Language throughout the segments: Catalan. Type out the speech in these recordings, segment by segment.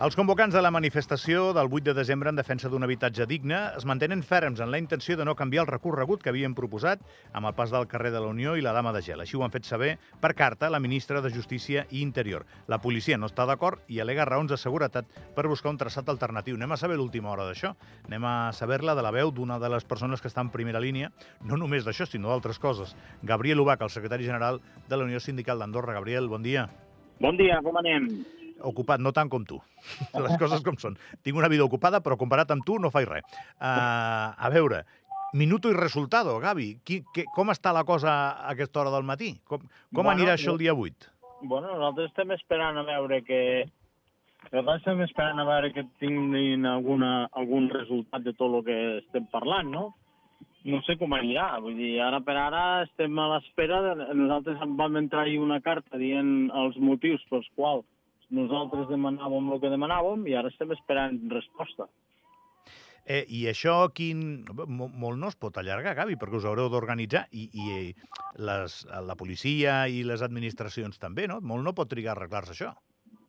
Els convocants de la manifestació del 8 de desembre en defensa d'un habitatge digne es mantenen ferms en la intenció de no canviar el recorregut que havien proposat amb el pas del carrer de la Unió i la Dama de Gel. Així ho han fet saber per carta la ministra de Justícia i Interior. La policia no està d'acord i alega raons de seguretat per buscar un traçat alternatiu. Anem a saber l'última hora d'això. Anem a saber-la de la veu d'una de les persones que està en primera línia, no només d'això, sinó d'altres coses. Gabriel Ubach, el secretari general de la Unió Sindical d'Andorra. Gabriel, bon dia. Bon dia, com anem? Ocupat, no tant com tu. Les coses com són. Tinc una vida ocupada, però comparat amb tu no faig res. Uh, a veure, minuto i resultado, Gavi. Qui, que, com està la cosa a aquesta hora del matí? Com, com bueno, anirà això el dia 8? Bueno, nosaltres estem esperant a veure que... Nosaltres estem esperant a veure que tinguin alguna, algun resultat de tot el que estem parlant, no? No sé com anirà, vull dir, ara per ara estem a l'espera, de... nosaltres vam entrar una carta dient els motius pels quals nosaltres demanàvem el que demanàvem i ara estem esperant resposta. Eh, I això quin... molt no es pot allargar, Gavi, perquè us haureu d'organitzar i, i les, la policia i les administracions també, no? Molt no pot trigar a arreglar-se això.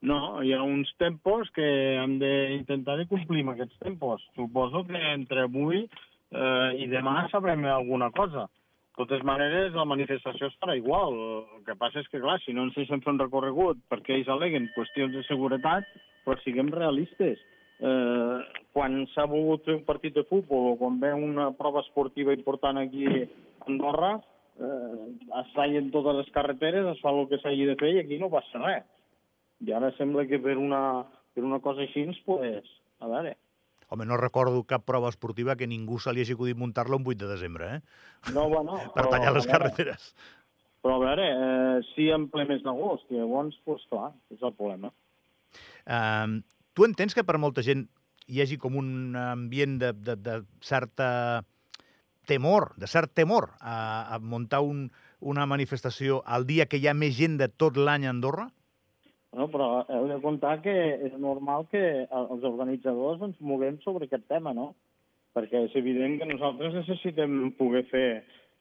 No, hi ha uns tempos que hem d'intentar de complir amb aquests tempos. Suposo que entre avui eh, i demà sabrem alguna cosa totes maneres, la manifestació estarà igual. El que passa és que, clar, si no ens deixen fer un recorregut perquè ells aleguen qüestions de seguretat, però siguem realistes. Eh, quan s'ha volgut fer un partit de futbol o quan ve una prova esportiva important aquí a Andorra, eh, es tallen totes les carreteres, es fa el que s'hagi de fer i aquí no passa res. I ara sembla que per una, per una cosa així, pues, a veure, Home, no recordo cap prova esportiva que ningú se li hagi acudit muntar-la un 8 de desembre, eh? No, bueno... per però, tallar les carreteres. Però a veure, eh, si en ple mes d'agost, i llavors, doncs clar, és el problema. Uh, tu entens que per molta gent hi hagi com un ambient de, de, de certa temor, de cert temor a, a muntar un, una manifestació al dia que hi ha més gent de tot l'any a Andorra? No, però heu de comptar que és normal que els organitzadors ens moguem sobre aquest tema, no? Perquè és evident que nosaltres necessitem poder fer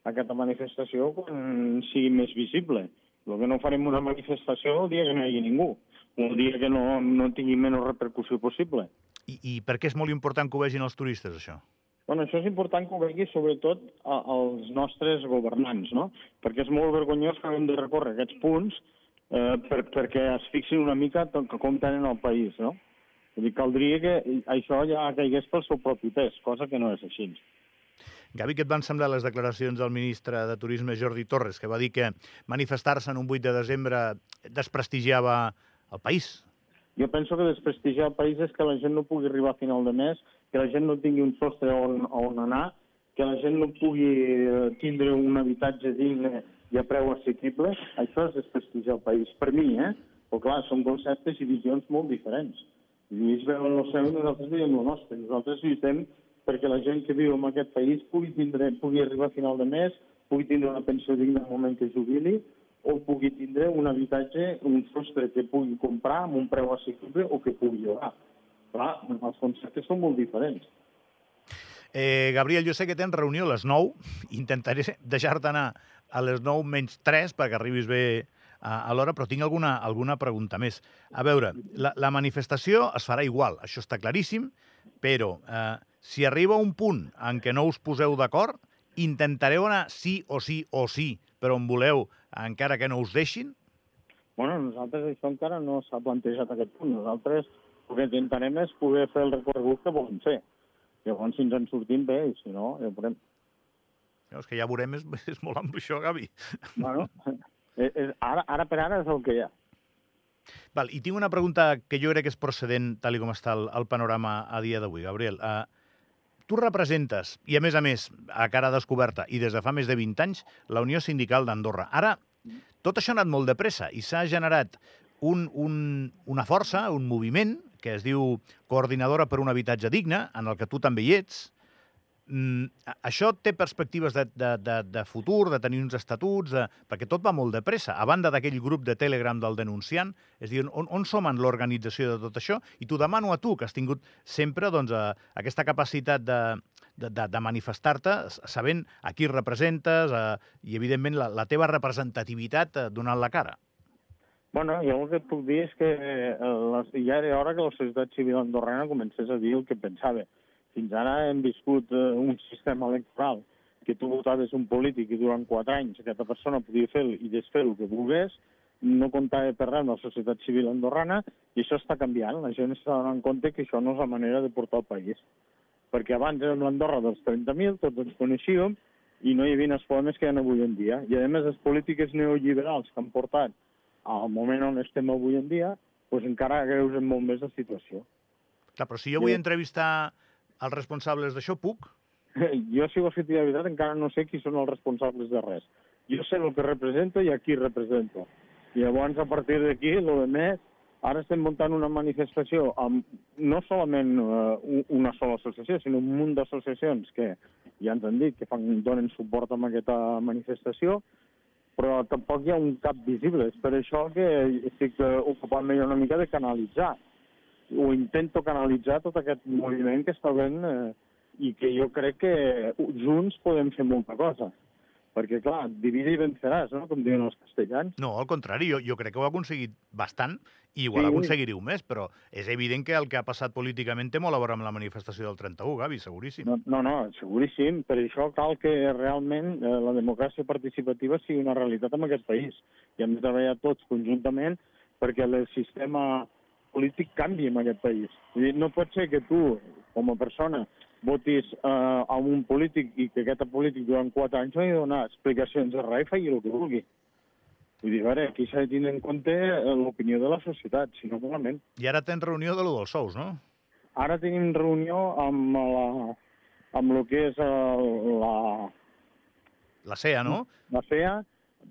aquesta manifestació quan sigui més visible. El que no farem una manifestació el dia que no hi hagi ningú, el dia que no, no tingui menys repercussió possible. I, I per què és molt important que ho vegin els turistes, això? Bueno, això és important que ho vegi sobretot als nostres governants, no? Perquè és molt vergonyós que hem de recórrer aquests punts eh, per, perquè es fixin una mica com tenen el país, no? Vull dir, caldria que això ja caigués pel seu propi pes, cosa que no és així. Gavi, què et van semblar les declaracions del ministre de Turisme Jordi Torres, que va dir que manifestar-se en un 8 de desembre desprestigiava el país? Jo penso que desprestigiar el país és que la gent no pugui arribar a final de mes, que la gent no tingui un sostre on, on anar, que la gent no pugui eh, tindre un habitatge digne i a preu assequible, això és desprestigiar el país. Per mi, eh? Però clar, són conceptes i visions molt diferents. I ells veuen el seu i nosaltres veiem el nostre. Nosaltres lluitem perquè la gent que viu en aquest país pugui, tindre, pugui arribar a final de mes, pugui tindre una pensió digna al moment que jubili, o pugui tindre un habitatge, un sostre que pugui comprar amb un preu assequible o que pugui llogar. Clar, els conceptes són molt diferents. Eh, Gabriel, jo sé que tens reunió a les 9. Intentaré deixar-te anar a les 9 menys 3 perquè arribis bé a, a l'hora, però tinc alguna, alguna pregunta més. A veure, la, la manifestació es farà igual, això està claríssim, però eh, si arriba un punt en què no us poseu d'acord, intentareu anar sí o sí o sí, però on voleu, encara que no us deixin? Bueno, nosaltres això encara no s'ha plantejat aquest punt. Nosaltres el que intentarem és poder fer el recorregut que volem fer. Llavors, si ens en sortim bé, i si no, ja veurem. No, és que ja veurem, és, és molt ampli això, Gavi. Bueno, és, és, ara, ara per ara és el que hi ha. Val, I tinc una pregunta que jo crec que és procedent, tal com està el, el panorama a dia d'avui. Gabriel, uh, tu representes, i a més a més, a cara descoberta, i des de fa més de 20 anys, la Unió Sindical d'Andorra. Ara, tot això ha anat molt de pressa i s'ha generat un, un, una força, un moviment, que es diu Coordinadora per un habitatge digne, en el que tu també hi ets. Mm, això té perspectives de, de, de, de futur, de tenir uns estatuts, de... perquè tot va molt de pressa. A banda d'aquell grup de Telegram del denunciant, és dir, on, on som en l'organització de tot això? I t'ho demano a tu, que has tingut sempre doncs, a, aquesta capacitat de, de, de, de manifestar-te sabent a qui representes a, i, evidentment, la, la teva representativitat donant la cara. Bueno, jo el que et puc dir és que eh, les, ja era hora que la societat civil andorrana comencés a dir el que pensava. Fins ara hem viscut eh, un sistema electoral que tu votaves un polític i durant quatre anys aquesta persona podia fer i desfer el que volgués, no comptava per res amb la societat civil andorrana i això està canviant. La gent està donant compte que això no és la manera de portar el país. Perquè abans érem l'Andorra dels 30.000, tots ens coneixíem, i no hi havia els problemes que hi ha avui en dia. I a més, les polítiques neoliberals que han portat al moment on estem avui en dia, doncs encara agreusen molt més la situació. Clar, però si jo vull entrevistar els responsables d'això, puc? Jo, si vols que la veritat, encara no sé qui són els responsables de res. Jo sé el que represento i a qui represento. I llavors, a partir d'aquí, el de més, ara estem muntant una manifestació amb no solament uh, una sola associació, sinó un munt d'associacions que ja ens han dit que fan, donen suport a aquesta manifestació, però tampoc hi ha un cap visible. És per això que estic eh, ocupant-me una mica de canalitzar, o intento canalitzar tot aquest moviment que està havent eh, i que jo crec que junts podem fer molta cosa. Perquè, clar, divide i venceràs, no?, com diuen els castellans. No, al contrari, jo, jo crec que ho ha aconseguit bastant i igual Sí. aconseguiríeu més, però és evident que el que ha passat políticament té molt a veure amb la manifestació del 31, Gavi, seguríssim. No, no, no, seguríssim. Per això cal que realment eh, la democràcia participativa sigui una realitat en aquest país. I hem de treballar tots conjuntament perquè el sistema polític canvi en aquest país. Dir, no pot ser que tu, com a persona, votis eh, a un polític i que aquest polític durant quatre anys no hi dona explicacions de res i faci el que vulgui. Vull dir, a veure, aquí s'ha de tenir en compte eh, l'opinió de la societat, si no malament. I ara tens reunió de lo dels sous, no? Ara tenim reunió amb la, amb el que és el, la, La CEA, no? la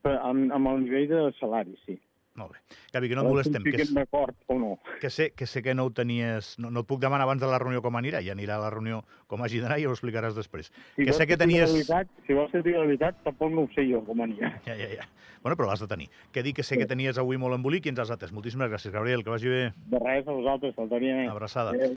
per, amb, amb el nivell de salari, sí. Molt bé. Gavi, que no et veure molestem, que, d'acord o no. que, sé, que sé que no ho tenies... No, no et puc demanar abans de la reunió com anirà, ja anirà a la reunió com hagi d'anar i ho explicaràs després. Si que sé que tenies... Veritat, si vols dir la veritat, tampoc no ho sé jo com anirà. Ja, ja, ja. Bueno, però l'has de tenir. Que dic que sé que tenies avui molt embolic i ens has atès. Moltíssimes gràcies, Gabriel, que vagi bé. De res, a vosaltres, faltaria més. Abraçada. Adéu.